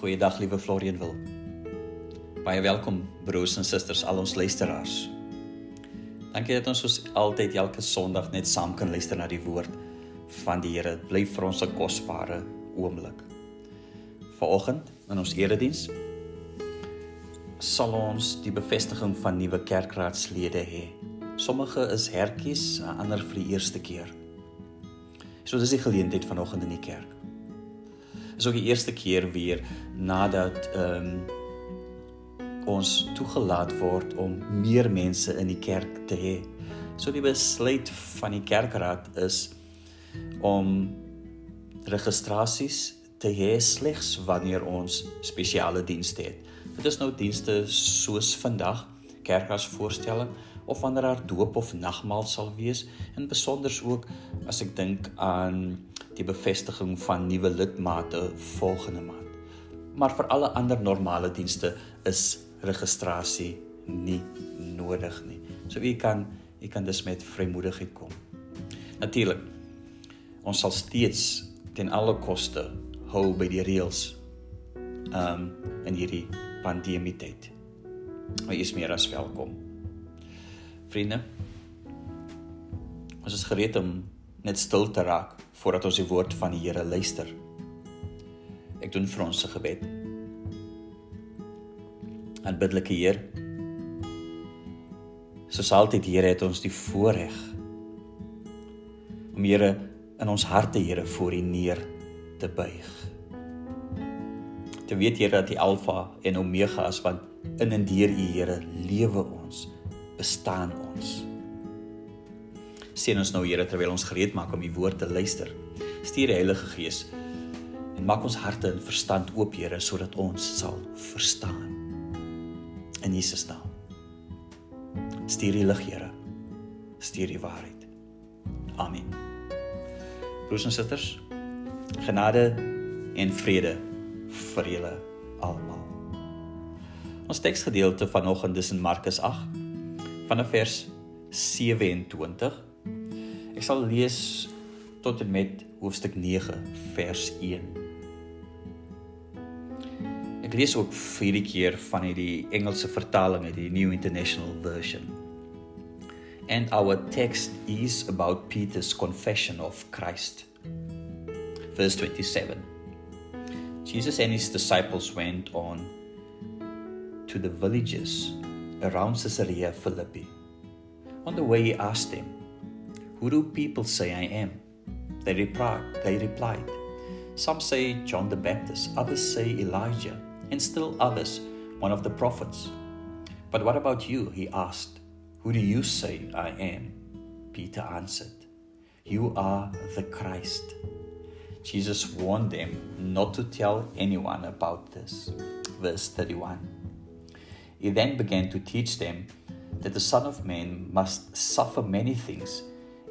Goeiedag liewe Florian wil. Baie welkom broers en susters, al ons luisteraars. Dankie dat ons soos altyd elke Sondag net saam kan luister na die woord van die Here. Bly vir ons 'n kosbare oomblik. Vanoggend in ons erediens sal ons die bevestiging van nuwe kerkraadslede hê. Sommige is hertjies, ander vir die eerste keer. So dis die geleentheid vanoggend in die kerk is ook die eerste keer weer nadat ehm um, ons toegelaat word om meer mense in die kerk te hê. So die besluit van die kerkraad is om registrasies te hê slegs wanneer ons spesiale dienste het. Dit is nou dienste soos vandag, kerkasvoorstelling of wanneer daar doop of nagmaal sal wees en besonder ook as ek dink aan die bevestiging van nuwe lidmate volgende maand. Maar vir alle ander normale dienste is registrasie nie nodig nie. So u kan u kan dus met vrymoedigheid kom. Natuurlik. Ons sal steeds ten alle koste hou by die reëls um in hierdie pandemie tyd. Maar u is meer as welkom. Vriende, ons is gereed om net stil te raak voordat ons die woord van die Here luister. Ek doen vir ons se gebed. Aanbiddelike Heer, soos altyd Here het ons die voorreg om Here in ons harte Here voor U neer te buig. Te weet Here dat U Alfa en Omega is want in en deur U Here lewe ons, bestaan ons. Seën ons nou Here terwyl ons gereed maak om u woord te luister. Stuur die Heilige Gees en maak ons harte en verstand oop Here sodat ons sal verstaan. In Jesus naam. Stuur die lig Here. Stuur die waarheid. Amen. Broers en susters, genade en vrede vir julle almal. Ons teksgedeelte vanoggend is in Markus 8 vanaf vers 27 Ek sal lees tot en met hoofstuk 9 vers 1. Ek lees ook vir hierdie keer van hierdie Engelse vertaling uit die New International Version. And our text is about Peter's confession of Christ. Verse 27. Jesus and his disciples went on to the villages around Caesarea Philippi. On the way he asked them, Who do people say I am? They replied, they replied, Some say John the Baptist, others say Elijah, and still others, one of the prophets. But what about you? He asked. Who do you say I am? Peter answered, You are the Christ. Jesus warned them not to tell anyone about this. Verse 31. He then began to teach them that the Son of Man must suffer many things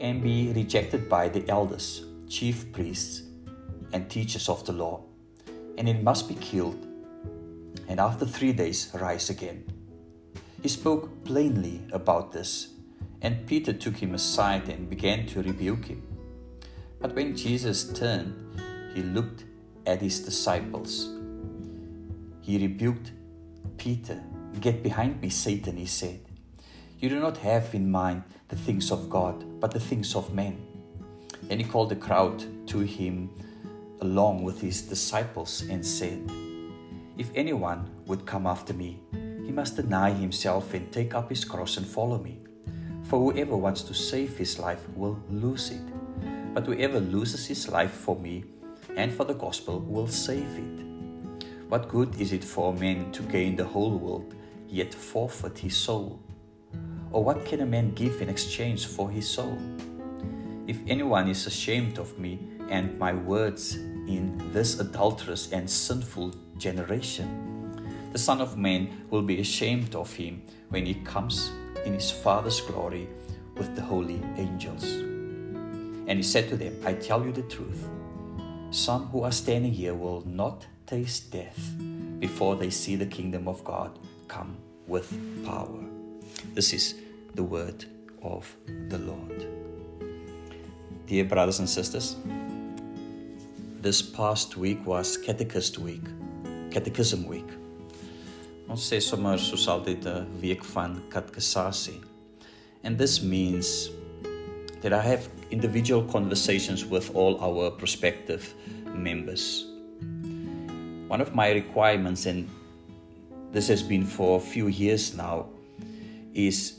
and be rejected by the elders, chief priests, and teachers of the law, and it must be killed, and after three days rise again. He spoke plainly about this, and Peter took him aside and began to rebuke him. But when Jesus turned, he looked at his disciples. He rebuked Peter. Get behind me, Satan, he said. You do not have in mind the things of God, but the things of men. Then he called the crowd to him along with his disciples and said, If anyone would come after me, he must deny himself and take up his cross and follow me. For whoever wants to save his life will lose it, but whoever loses his life for me and for the gospel will save it. What good is it for a man to gain the whole world, yet forfeit his soul? Or what can a man give in exchange for his soul? If anyone is ashamed of me and my words in this adulterous and sinful generation, the Son of Man will be ashamed of him when he comes in his Father's glory with the holy angels. And he said to them, I tell you the truth. Some who are standing here will not taste death before they see the kingdom of God come with power. This is the word of the Lord. Dear brothers and sisters, this past week was Catechist Week. Catechism Week. Ons sê sommer soos altyd 'n week van katekisasie. And this means that I have individual conversations with all our prospective members. One of my requirements, and this has been for a few years now, is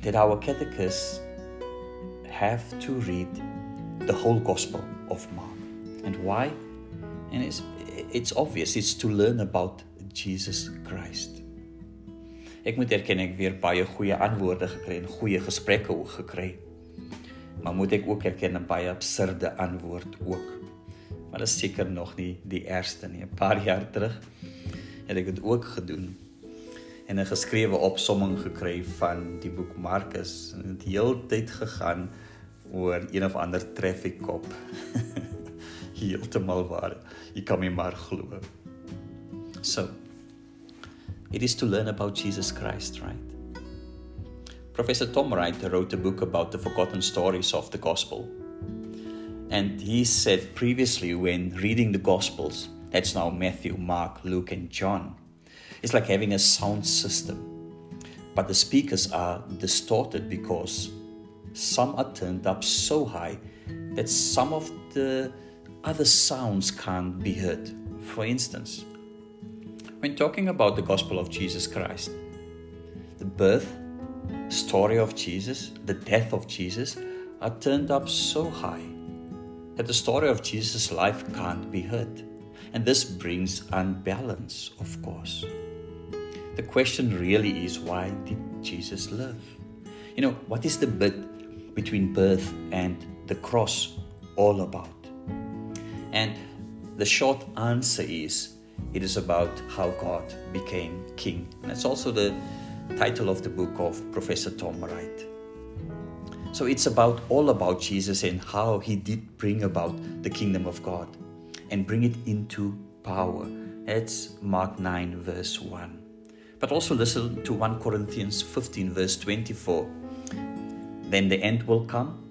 that our catechists have to read the whole Gospel of Mark. And why? And it's, it's obvious, it's to learn about Jesus Christ. Ek moet erken ek weer baie goeie antwoorde gekry en goeie gesprekke ook gekry. Maar moet ek ook erken 'n baie absurde antwoord ook. Maar dit is seker nog nie die eerste nie. 'n Paar jaar terug het ek dit ook gedoen en 'n geskrewe opsomming gekry van die boek Markus en dit heeltyd gegaan oor een of ander traffic cop. Heeltemal waar. Jy kan my maar glo. So, It is to learn about Jesus Christ, right? Professor Tom Wright wrote a book about the forgotten stories of the gospel. And he said previously, when reading the gospels, that's now Matthew, Mark, Luke, and John, it's like having a sound system. But the speakers are distorted because some are turned up so high that some of the other sounds can't be heard. For instance, when talking about the gospel of Jesus Christ, the birth, story of Jesus, the death of Jesus are turned up so high that the story of Jesus' life can't be heard. And this brings unbalance, of course. The question really is why did Jesus live? You know, what is the bit between birth and the cross all about? And the short answer is it is about how God became king. And that's also the title of the book of Professor Tom Wright. So it's about all about Jesus and how he did bring about the kingdom of God and bring it into power. That's Mark 9, verse 1. But also listen to 1 Corinthians 15, verse 24. Then the end will come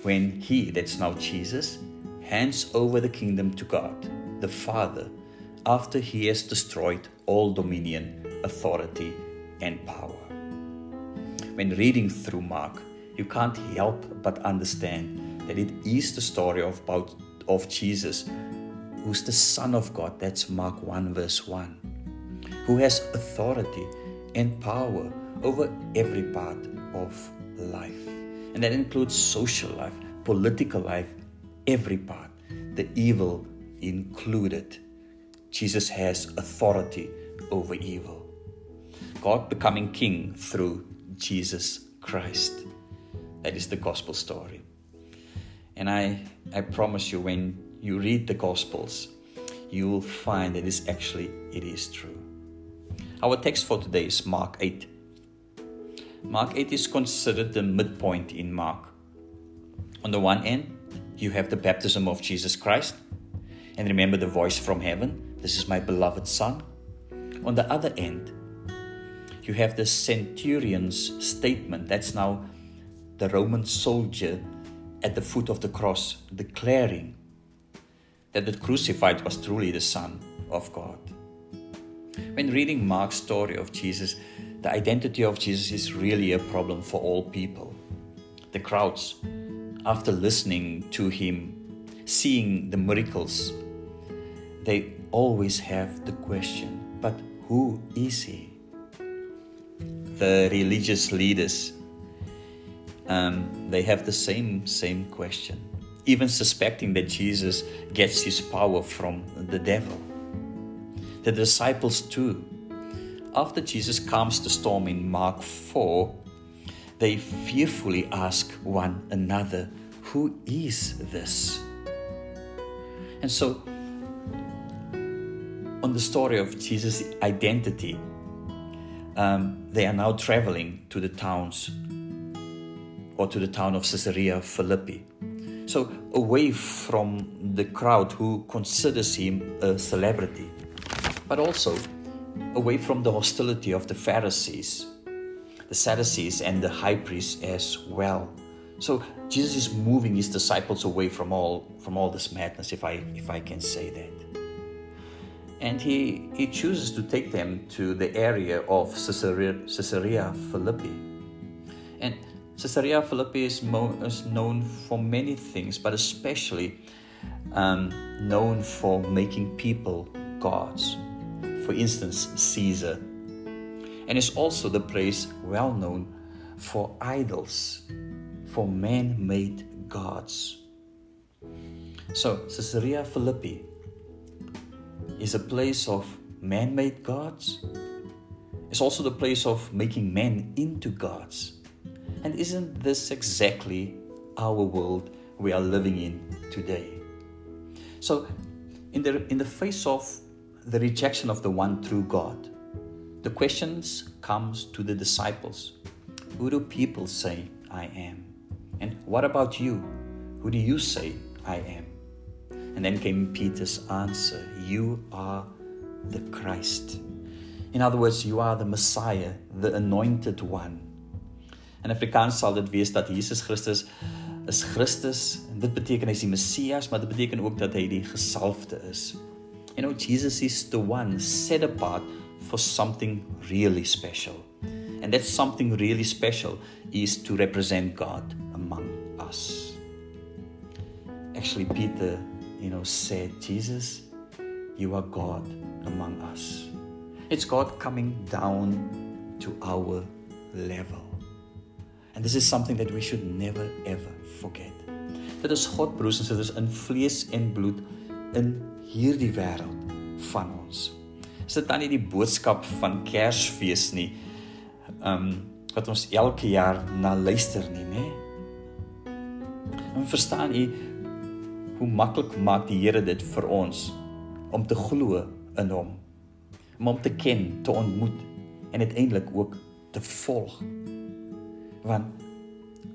when he, that's now Jesus, hands over the kingdom to God, the Father after he has destroyed all dominion, authority, and power. When reading through Mark, you can't help but understand that it is the story of, about, of Jesus, who's the Son of God. That's Mark 1, verse 1, who has authority and power over every part of life. And that includes social life, political life, every part, the evil included. Jesus has authority over evil. God becoming king through Jesus Christ. That is the gospel story. And I, I promise you, when you read the gospels, you will find that actually it is true. Our text for today is Mark 8. Mark 8 is considered the midpoint in Mark. On the one end, you have the baptism of Jesus Christ, and remember the voice from heaven this is my beloved Son. On the other end, you have the centurion's statement. That's now the Roman soldier at the foot of the cross declaring that the crucified was truly the Son of God. When reading Mark's story of Jesus, the identity of Jesus is really a problem for all people. The crowds, after listening to him, seeing the miracles, they always have the question but who is he? The religious leaders, um, they have the same, same question, even suspecting that Jesus gets his power from the devil. The disciples, too. After Jesus calms the storm in Mark 4, they fearfully ask one another, Who is this? And so on the story of Jesus' identity, um, they are now traveling to the towns or to the town of Caesarea Philippi. So, away from the crowd who considers him a celebrity, but also away from the hostility of the Pharisees, the Sadducees, and the high priests as well. So Jesus is moving his disciples away from all from all this madness, if I if I can say that. And he, he chooses to take them to the area of Caesarea, Caesarea Philippi. And Caesarea Philippi is, mo- is known for many things, but especially um, known for making people gods. For instance, Caesar. And is also the place well known for idols, for man made gods. So, Caesarea Philippi is a place of man made gods. It's also the place of making men into gods. And isn't this exactly our world we are living in today? So, in the, in the face of the rejection of the one true God, the questions comes to the disciples. Who do people say I am? And what about you? Who do you say I am? And then came Peter's answer You are the Christ. In other words, you are the Messiah, the anointed one. In Afrikaans sal dit wees dat Jesus Christus is Christus en dit beteken hy is die Messias, maar dit beteken ook dat hy die gesalfde is. You know, Jesus is the one set apart for something really special. And that something really special is to represent God among us. Actually, Peter, you know, said, Jesus, you are God among us. It's God coming down to our level. And this is something that we should never ever forget. Dit is God broers en susters in vlees en bloed in hierdie wêreld van ons. Is dit dan nie die boodskap van Kersfees nie? Ehm um, wat ons elke jaar na luister nie, nê? En verstaan u hoe maklik maak die Here dit vir ons om te glo in hom, om hom te ken, te ontmoet en uiteindelik ook te volg. Want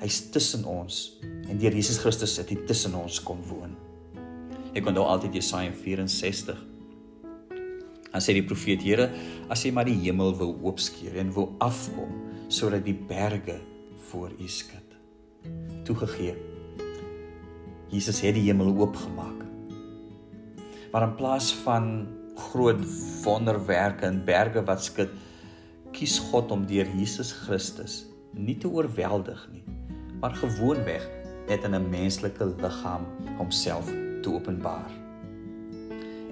hy's tussen ons en deur Jesus Christus het hy tussen ons kom woon. Ek onthou altyd Jesaja 64. Dan sê die profeet: Here, as jy maar die hemel wou oopskeer en wou afkom sodat die berge voor U skud. Toegegee. Jesus het die hemel oopgemaak. Maar in plaas van groot wonderwerke en berge wat skud, kies God om deur Jesus Christus nie te oorweldig nie, maar gewoonweg net in 'n menslike liggaam homself te openbaar.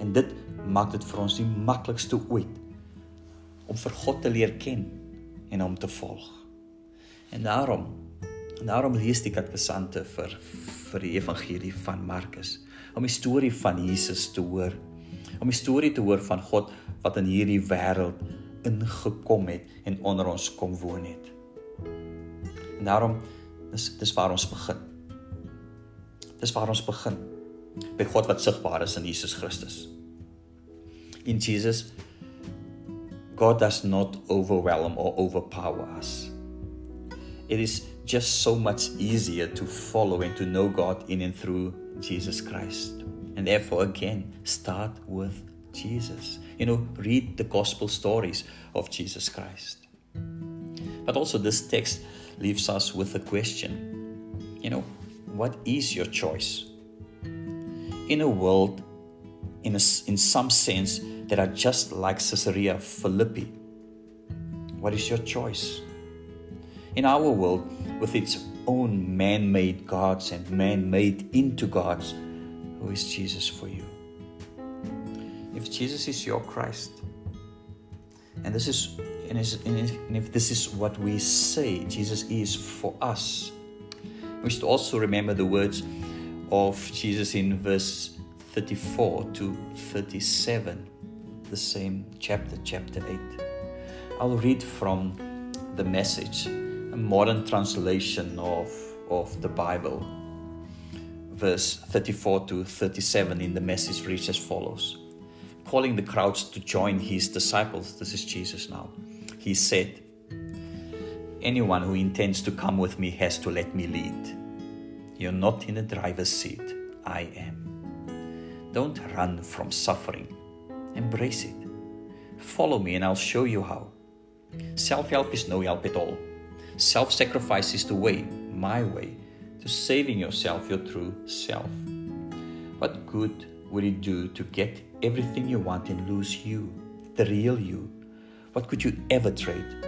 En dit maak dit vir ons die maklikste ooit om vir God te leer ken en hom te volg. En daarom en daarom lees die katkesante vir vir die evangelie van Markus om die storie van Jesus te hoor. Om die storie te hoor van God wat in hierdie wêreld ingekom het en onder ons kom woon het. En daarom dis dis waar ons begin. Dis waar ons begin by God wat sigbaar is in Jesus Christus. In Jesus God does not overwhelm or overpower us. It is just so much easier to follow and to know God in and through Jesus Christ. And therefore, again, start with Jesus. You know, read the gospel stories of Jesus Christ. But also, this text leaves us with a question. You know, what is your choice? In a world, in, a, in some sense, that are just like Caesarea Philippi, what is your choice? In our world, with its own man made gods and man made into gods, who is Jesus for you? If Jesus is your Christ, and this is and if this is what we say Jesus is for us, we should also remember the words of Jesus in verse 34 to 37, the same chapter, chapter 8. I'll read from the message, a modern translation of, of the Bible. Verse 34 to 37 in the message reads as follows Calling the crowds to join his disciples, this is Jesus now, he said, Anyone who intends to come with me has to let me lead. You're not in the driver's seat, I am. Don't run from suffering, embrace it. Follow me and I'll show you how. Self help is no help at all. Self sacrifice is the way, my way, to saving yourself, your true self. What good would it do to get everything you want and lose you, the real you? What could you ever trade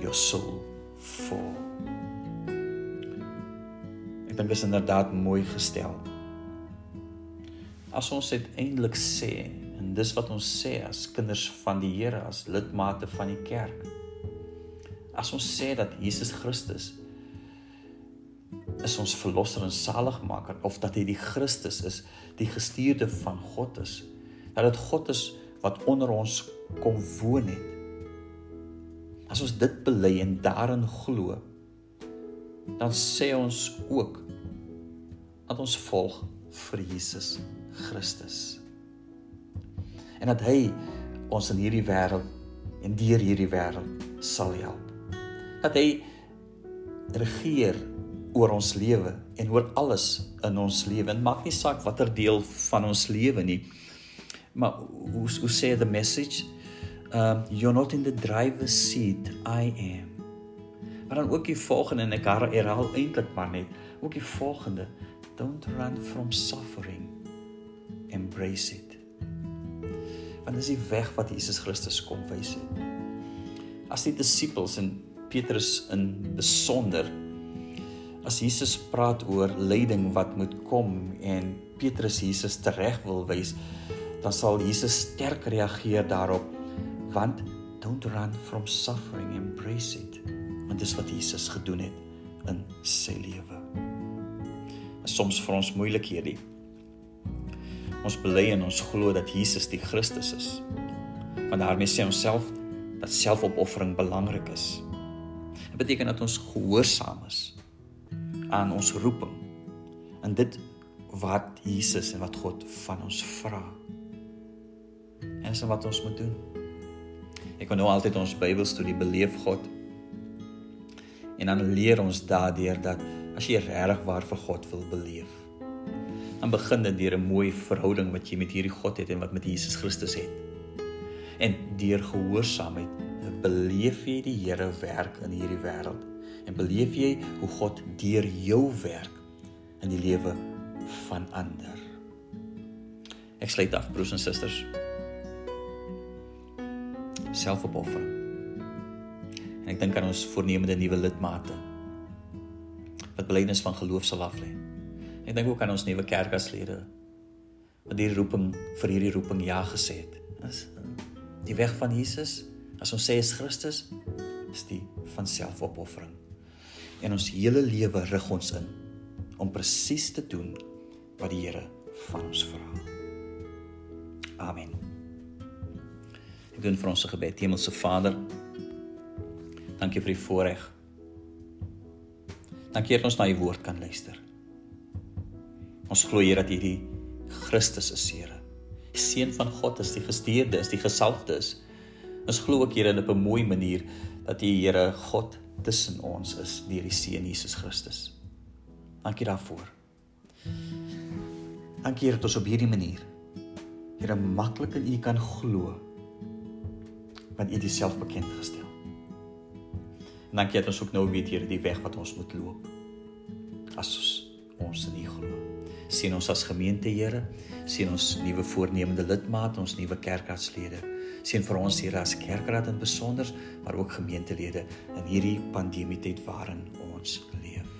your soul for? Ek dink is inderdaad mooi gestel. As ons uiteindelik sê en dis wat ons sê as kinders van die Here, as lidmate van die kerk. As ons sê dat Jesus Christus is ons verlosser en saligmaker of dat hy die Christus is, die gestuurde van God is. Dat dit God is wat onder ons kom woon het. As ons dit bely en daarin glo, dan sê ons ook dat ons volg vir Jesus Christus. En dat hy ons in hierdie wêreld en deur hierdie wêreld sal help. Dat hy regeer oor ons lewe en oor alles in ons lewe. En maak nie saak watter deel van ons lewe nie. Maar hoe hoe sê the message? Um you're not in the driver's seat, I am. Maar dan ook die volgende en ek herhaal eintlik maar net, ook die volgende, don't run from suffering. Embrace it. Want dis die weg wat Jesus Christus kom wys het. As die disippels en Petrus in besonder as Jesus praat oor lyding wat moet kom en Petrus Jesus tereg wil wys, dan sal Jesus sterk reageer daarop want don't run from suffering embrace it want dis wat Jesus gedoen het in sy lewe. Soms vir ons moeilik hierdie. Ons bely en ons glo dat Jesus die Christus is. Want daarmee sê ons self dat selfopoffering belangrik is. Dit beteken dat ons gehoorsaam is aan ons roeping in dit wat Jesus en wat God van ons vra. En dis wat ons moet doen. Ek kan nou altyd ons Bybelstudie beleef God. En dan leer ons daardeur dat as jy regtig waar vir God wil beleef, dan begin dit deur 'n mooi verhouding wat jy met hierdie God het en wat met Jesus Christus het. En deur gehoorsaamheid beleef jy die Here werk in hierdie wêreld en beleef jy hoe God deur jou werk in die lewe van ander. Ek sluit af broers en susters. Selfopoffering. En ek dink aan ons voornemende nuwe lidmate wat belydenis van geloof sal aflê. Ek dink ook aan ons nuwe kerkaslede wat die roeping vir hierdie roeping ja gesê het. Is die weg van Jesus, as ons sê is Christus, is die van selfopoffering en ons hele lewe rig ons in om presies te doen wat die Here van ons vra. Amen. Ek doen vir ons 'n gebed. Hemelse Vader, dankie vir die voorreg. Dankie dat ons na u woord kan luister. Ons glo Here dat hierdie Christus is, Here. Die seun van God is die gestuurde, is die gesalfde is. Ons glo ook Here op 'n mooi manier dat U Here God tussen ons is deur die seun Jesus Christus. Dankie daarvoor. Dankie dat ons op hierdie manier Here maklik in U kan glo want U het Uself bekend gestel. En dankie dat ons ook nou weet Here die weg wat ons moet loop. As ons, ons in U glo. Sien ons as gemeente Here, sien ons nuwe voornemende lidmate, ons nuwe kerkraadslede sien vir ons hier as kerkraad in besonder, maar ook gemeentelede in hierdie pandemie tyd waarin ons leef.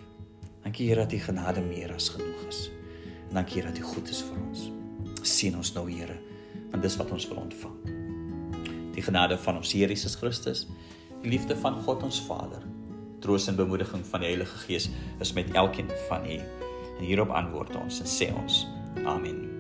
Dankie Here dat U genade meer as genoeg is. En dankie Here dat U goed is vir ons. Sien ons nou Here, want dis wat ons wil ontvang. Die genade van ons Here Jesus Christus, liefde van God ons Vader, troos en bemoediging van die Heilige Gees is met elkeen van u. En hierop antwoord ons en sê ons: Amen.